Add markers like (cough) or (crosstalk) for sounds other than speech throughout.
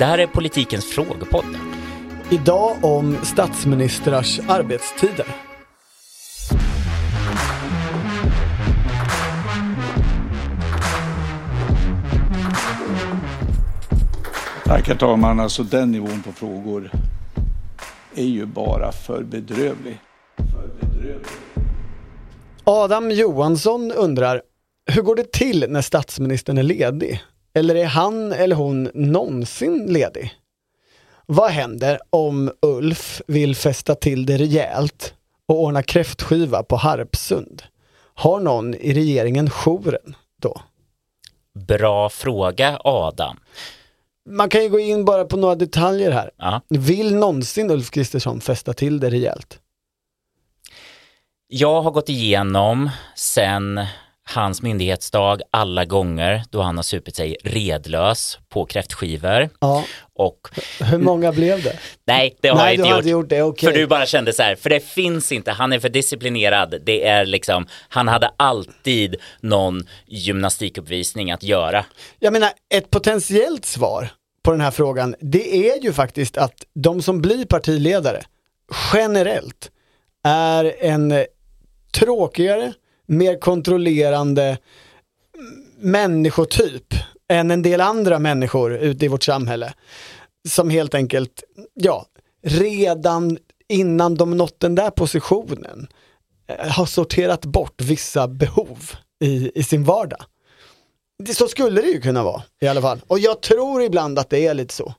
Det här är politikens frågepodd. Idag om statsministrars arbetstider. Tack herr talman. Alltså den nivån på frågor är ju bara för bedrövlig. För bedrövlig. Adam Johansson undrar, hur går det till när statsministern är ledig? Eller är han eller hon någonsin ledig? Vad händer om Ulf vill fästa till det rejält och ordna kräftskiva på Harpsund? Har någon i regeringen jouren då? Bra fråga Adam. Man kan ju gå in bara på några detaljer här. Ja. Vill någonsin Ulf Kristersson fästa till det rejält? Jag har gått igenom sen hans myndighetsdag alla gånger då han har supit sig redlös på kräftskivor. Ja. Och Hur många blev det? nej, det har Nej, jag inte gjort. gjort det, okej. För du bara kände så här, för det finns inte, han är för disciplinerad. Det är liksom, han hade alltid någon gymnastikuppvisning att göra. Jag menar, ett potentiellt svar på den här frågan, det är ju faktiskt att de som blir partiledare generellt är en tråkigare, mer kontrollerande människotyp än en del andra människor ute i vårt samhälle. Som helt enkelt, ja, redan innan de nått den där positionen eh, har sorterat bort vissa behov i, i sin vardag. Så skulle det ju kunna vara i alla fall. Och jag tror ibland att det är lite så.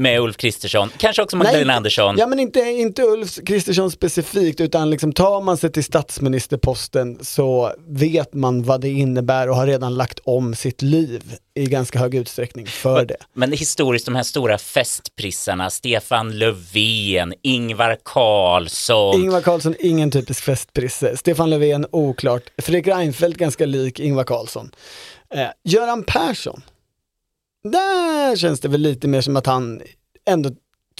Med Ulf Kristersson, kanske också Magdalena Nej, Andersson. Ja men inte, inte Ulf Kristersson specifikt utan liksom tar man sig till statsministerposten så vet man vad det innebär och har redan lagt om sitt liv i ganska hög utsträckning för det. Men historiskt, de här stora festprissarna, Stefan Löfven, Ingvar Carlsson. Ingvar Carlsson, ingen typisk festprisse. Stefan Löfven, oklart. Fredrik Reinfeldt, ganska lik Ingvar Carlsson. Eh, Göran Persson, där känns det väl lite mer som att han ändå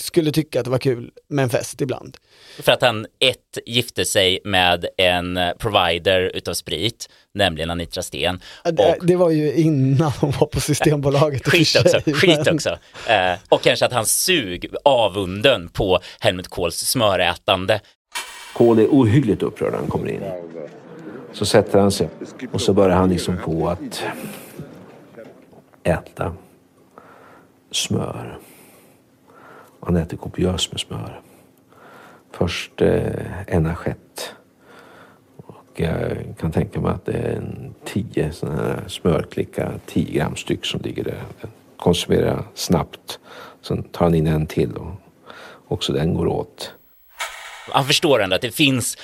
skulle tycka att det var kul med en fest ibland. För att han ett gifte sig med en provider utav sprit, nämligen Anitra Sten. Det, Och det var ju innan hon var på (laughs) Systembolaget. skit också, sig, skit men- också. Eh, och kanske att hans sug, avunden på Helmut Kohls smörätande. Kohl är ohyggligt upprörd när han kommer in. Så sätter han sig och så börjar han liksom på att äta smör. Han äter kopiöst med smör. Först eh, en assiett. Och jag kan tänka mig att det är en tio sådana här smörklickar, 10 gram styck som ligger där. Den konsumerar snabbt. Sen tar han in en till och också den går åt. Han förstår ändå att det finns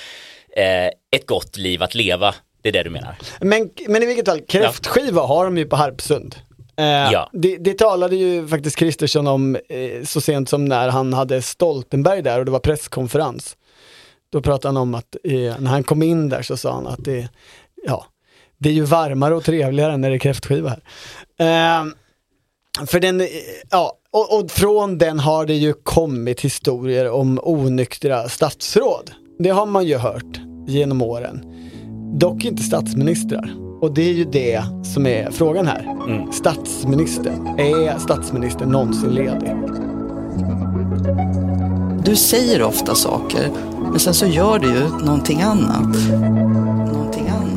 eh, ett gott liv att leva. Det är det du menar? Men, men i vilket fall, kräftskiva har de ju på Harpsund. Eh, Ja. det, det talade ju faktiskt Kristersson om eh, så sent som när han hade Stoltenberg där och det var presskonferens. Då pratade han om att eh, när han kom in där så sa han att det, ja, det är ju varmare och trevligare när det är kräftskiva här. Eh, för den, eh, ja, och, och från den har det ju kommit historier om onyktra statsråd. Det har man ju hört genom åren. Dock inte statsministrar. Och det är ju det som är frågan här. Statsminister. Är statsministern någonsin ledig? Du säger ofta saker, men sen så gör du ju någonting annat. Någonting annat.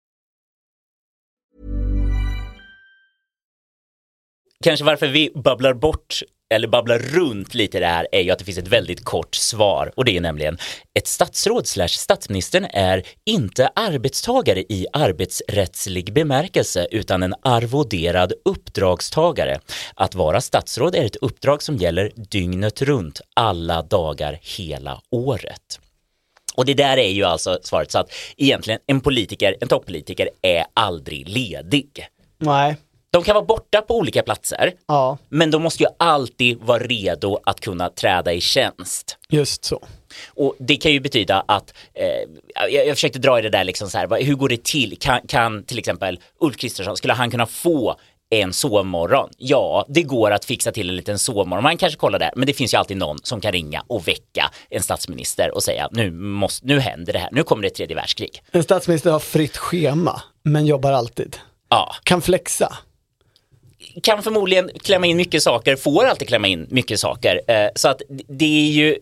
Kanske varför vi babblar bort eller babblar runt lite det här är ju att det finns ett väldigt kort svar och det är nämligen ett statsråd slash statsministern är inte arbetstagare i arbetsrättslig bemärkelse utan en arvoderad uppdragstagare. Att vara statsråd är ett uppdrag som gäller dygnet runt alla dagar hela året. Och det där är ju alltså svaret så att egentligen en politiker, en toppolitiker är aldrig ledig. Nej. De kan vare borta på olika platser, Ja, men de måste ju alltid vara redo att kunna träda i tjänst. just så. Och det kan ju betyda att, eh, jag, jag försökte dra i det där liksom så här, hur går det till? Kan, kan till exempel Ulf Kristersson, skulle han kunna få en sovmorgon? Ja, det går att fixa till en liten sovmorgon. Man kanske kollar där, men det finns ju alltid någon som kan ringa och väcka en statsminister och säga nu, måste, nu händer det här, nu kommer det ett tredje världskrig. En statsminister har fritt schema, men jobbar alltid. Ja, Kan flexa. Kan förmodligen klämma in mycket saker, får alltid klämma in mycket saker. Eh, Så att det är ju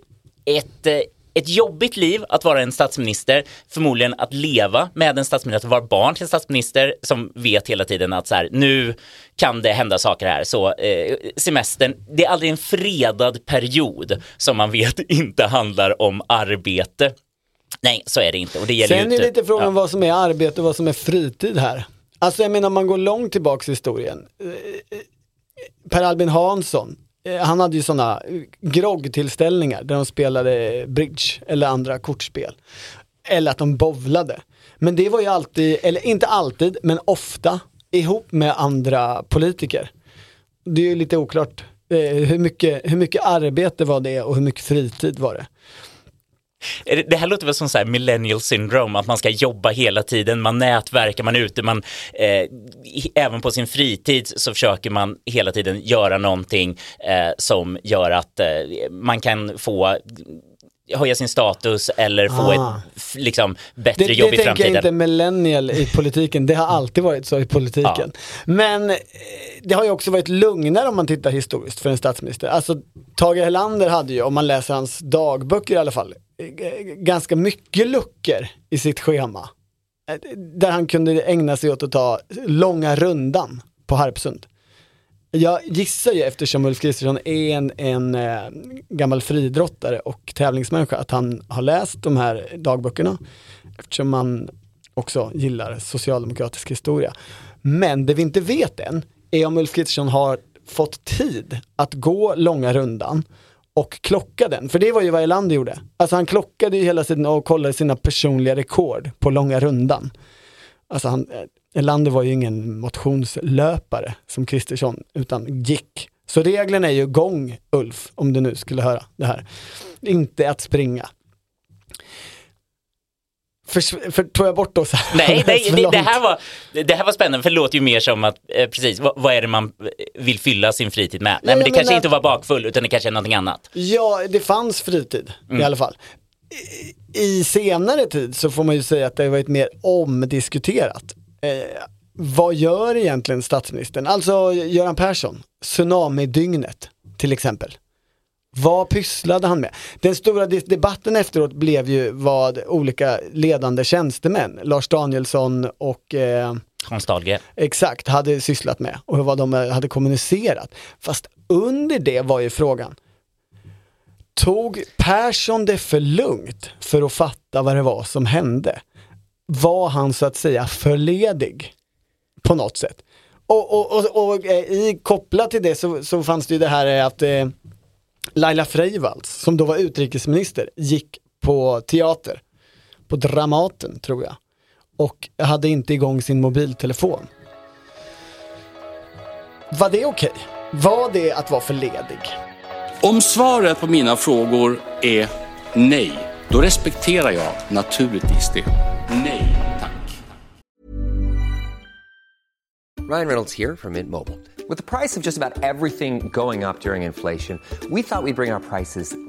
ett, eh, ett jobbigt liv att vara en statsminister, förmodligen att leva med en statsminister, att vara barn till en statsminister som vet hela tiden att så här, nu kan det hända saker här. Så eh, semestern, det är aldrig en fredad period som man vet (laughs) inte handlar om arbete. Nej, så är det inte. Och det gäller Sen är det inte- lite frågan ja. vad som är arbete och vad som är fritid här. Alltså jag menar om man går långt tillbaks i historien. Eh, eh, per Albin Hansson, eh, han hade ju sådana groggtillställningar där de spelade bridge eller andra kortspel. Eller att de bovlade. Men det var ju alltid, eller inte alltid, men ofta ihop med andra politiker. Det är ju lite oklart eh, hur mycket, hur mycket arbete var det och hur mycket fritid var det. Det- här låter väl som så här millennial syndrome, att man ska jobba hela tiden, man nätverkar, man är ute, man, eh, även på sin fritid så försöker man hela tiden göra någonting eh, som gör att eh, man kan få höja sin status eller få Ah. ett liksom, bättre Det, jobb det i tänker jag framtiden. inte millennial i politiken, det har alltid varit så i politiken. Men eh, det har ju också varit lugnare om man tittar historiskt för en statsminister. Alltså Tage Erlander hade ju, om man läser hans dagböcker i alla fall, ganska mycket luckor i sitt schema. Eh, Där han kunde ägna sig åt att ta långa rundan på Harpsund. Jag gissar ju eftersom Ulf Kristersson är en, en eh, gammal friidrottare och tävlingsmänniska att han har läst de här dagböckerna eftersom man också gillar socialdemokratisk historia. Men det vi inte vet än är om Ulf Kristersson har fått tid att gå långa rundan och klocka den. För det var ju vad Erlander gjorde. Alltså han klockade ju hela tiden och kollade sina personliga rekord på långa rundan. Alltså han, eh, Erlander var ju ingen motionslöpare som Kristersson, utan gick. Så reglerna är ju gång, Ulf, om du nu skulle höra det här. Inte att springa. För, för tog jag bort oss? Nej, (laughs) nej det, det, långt? här var, det här var spännande för det låter ju mer som att, eh, precis, vad, vad är det man vill fylla sin fritid med? Nej, men jag det kanske menar- inte var bakfull utan det kanske är någonting annat. Ja, det fanns fritid Mm. i alla fall. I, senare tid så får man ju säga att det har varit mer omdiskuterat. Eh, vad gör egentligen statsministern? Alltså Göran Persson, tsunamidygnet till exempel. Vad pysslade han med? Den stora debatten efteråt blev ju vad olika ledande tjänstemän, Lars Danielsson och eh, Hans Dahlgren. exakt hade sysslat med och vad de eh, hade kommunicerat. Fast under det var ju frågan, tog Persson det för lugnt för att fatta vad det var som hände? Var han så att säga förledig på något sätt? Och, och, och, och eh, i, kopplat till det så, så fanns det ju det här eh, att eh, Laila Freivalds, som då var utrikesminister, gick på teater, på Dramaten tror jag, och hade inte igång sin mobiltelefon. Var det okej? Var det att vara förledig? Om svaret på mina frågor är nej, då respekterar jag naturligtvis det. Nej, tack. Ryan Reynolds här från Mint Mobile. Med priset på nästan allt som går upp under inflationen, trodde vi att vi skulle bring priser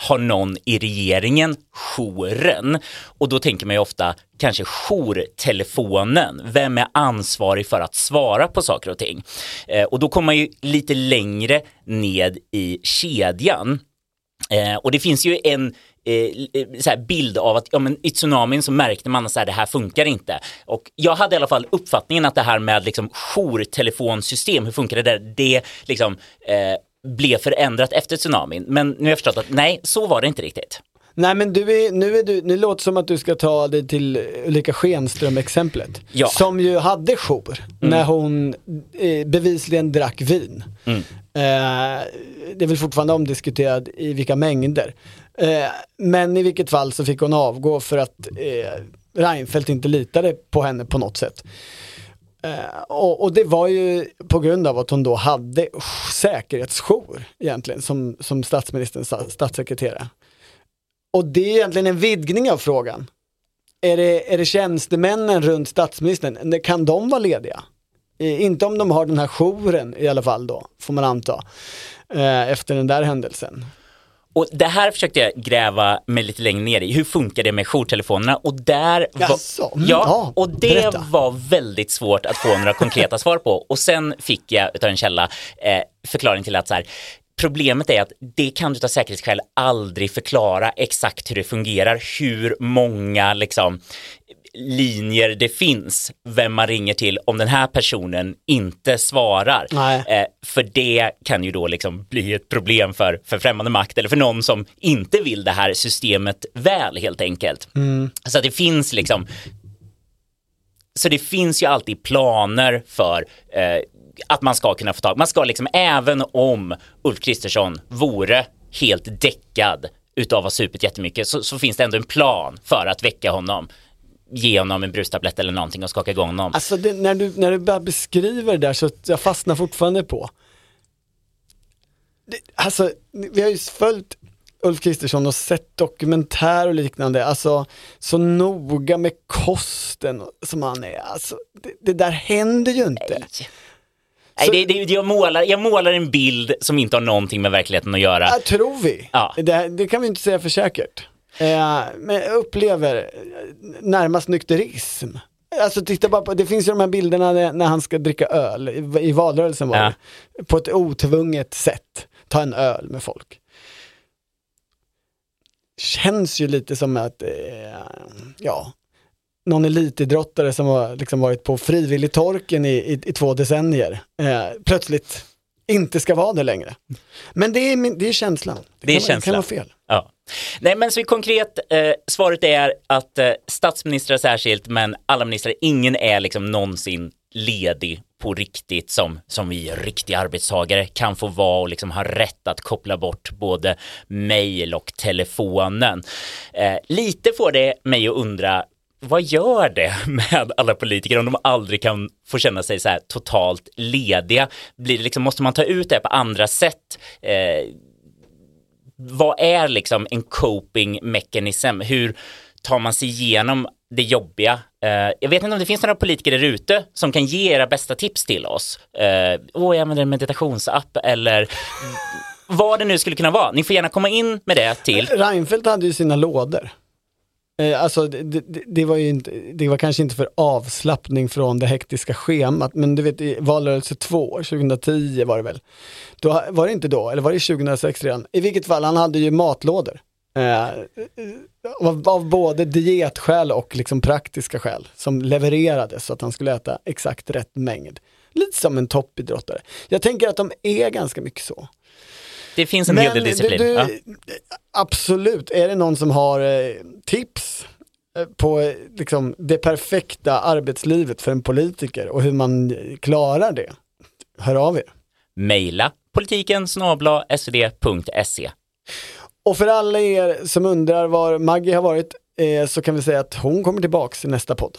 har någon i regeringen jouren? Och då tänker man ju ofta kanske jourtelefonen. Vem är ansvarig för att svara på saker och ting? Eh, och då kommer man ju lite längre ned i kedjan. Eh, och det finns ju en eh, eh så här bild av att ja, men i tsunamin så märkte man att så här, det här funkar inte. Och jag hade i alla fall uppfattningen att det här med liksom jourtelefonsystem, hur funkar det där? Det liksom eh, blev förändrat efter tsunamin. Men nu har jag förstått att nej, så var det inte riktigt. Nej men du är, nu, är du, nu låter det som att du ska ta dig till Ulrika Schenström-exemplet. Ja. Som ju hade jour när hon eh, bevisligen drack vin. Mm. Eh, det är väl fortfarande omdiskuterat i vilka mängder. Eh, men i vilket fall så fick hon avgå för att eh, Reinfeldt inte litade på henne på något sätt. Eh, och, och det var ju på grund av att hon då hade säkerhetsjour egentligen som, som statsministerns statssekreterare. Och det är egentligen en vidgning av frågan. Är det, är det tjänstemännen runt statsministern, kan de vara lediga? Eh, inte om de har den här jouren i alla fall då, får man anta, eh, efter den där händelsen. Och det här försökte jag gräva mig lite längre ner i. Hur funkar det med jourtelefonerna? Och där var, Jaså? Mm, ja, och det berätta. var väldigt svårt att få några konkreta svar på. Och sen fick jag utav en källa eh, förklaring till att så här, Problemet är att det kan du av säkerhetsskäl aldrig förklara exakt hur det fungerar, hur många liksom linjer det finns, vem man ringer till om den här personen inte svarar. Eh, för det kan ju då liksom bli ett problem för, för främmande makt eller för någon som inte vill det här systemet väl helt enkelt. Så att det finns liksom så det finns ju alltid planer för eh, att man ska kunna få tag. Man ska liksom, även om Ulf Kristersson vore helt däckad utav att ha supit jättemycket så, så finns det ändå en plan för att väcka honom ge honom en brustablett eller någonting och skaka igång honom. Alltså det, när, du, när du bara beskriver det där så jag fastnar fortfarande på. Det, alltså vi har ju följt Ulf Kristersson och sett dokumentär och liknande, alltså så noga med kosten som han är, alltså det, det där händer ju inte. Nej, Så- det, det, jag, målar, jag målar en bild som inte har någonting med verkligheten att göra. Ja, tror vi. Ja. Det, det kan vi inte säga för säkert. Eh, men jag upplever närmast nykterism. Alltså titta bara på, det finns ju de här bilderna när, han ska dricka öl, i, i valrörelsen var Ja. det. På ett otvunget sätt, ta en öl med folk. Känns ju lite som att, eh, ja, någon elitidrottare som har liksom varit på frivilligtorken i, i, i två decennier, eh, plötsligt inte ska vara det längre. Men det är, det är känslan. Det är kan, känslan. kan vara fel. Ja. Nej men så konkret, eh, svaret är att eh, statsministrar särskilt, men alla ministrar, ingen är liksom någonsin ledig på riktigt som, som vi riktiga arbetstagare kan få vara och liksom ha rätt att koppla bort både mejl och telefonen. Eh, lite får det mig att undra vad gör det (laughs) med alla politiker om de aldrig kan få känna sig så här totalt lediga? Blir det liksom, måste man ta ut det på andra sätt? Eh, vad är liksom en coping mechanism? Hur tar man sig igenom det jobbiga? Eh, jag vet inte om det finns några politiker där ute som kan ge era bästa tips till oss. Eh, Åh, jag använder en meditationsapp eller (laughs) vad det nu skulle kunna vara. Ni får gärna komma in med det till. Reinfeldt hade ju sina lådor. Eh, alltså det, det, det var ju inte, det var kanske inte för avslappning från det hektiska schemat, men du vet i valrörelse 2, 2010 var det väl. Då, var det inte då, eller var det 2006 redan? I vilket fall, han hade ju matlådor. Eh, av, av både dietskäl och liksom praktiska skäl som levererades så att han skulle äta exakt rätt mängd. Lite som en toppidrottare. Jag tänker att de är ganska mycket så. Det finns en hel del disciplin. du- ja. Absolut, är det någon som har eh, tips eh, på eh, liksom, det perfekta arbetslivet för en politiker och hur man eh, klarar det? Hör av er. Maila politiken snabla svd.se. Och för alla er som undrar var Maggie har varit eh, så kan vi säga att hon kommer tillbaks i nästa podd.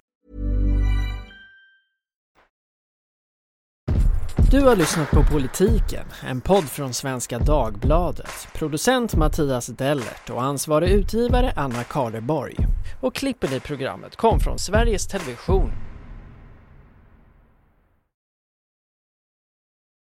Du har lyssnat på Politiken, en podd från Svenska Dagbladet. Producent Mattias Dellert och ansvarig utgivare Anna Karleborg. Och klippen i programmet kom från Sveriges Television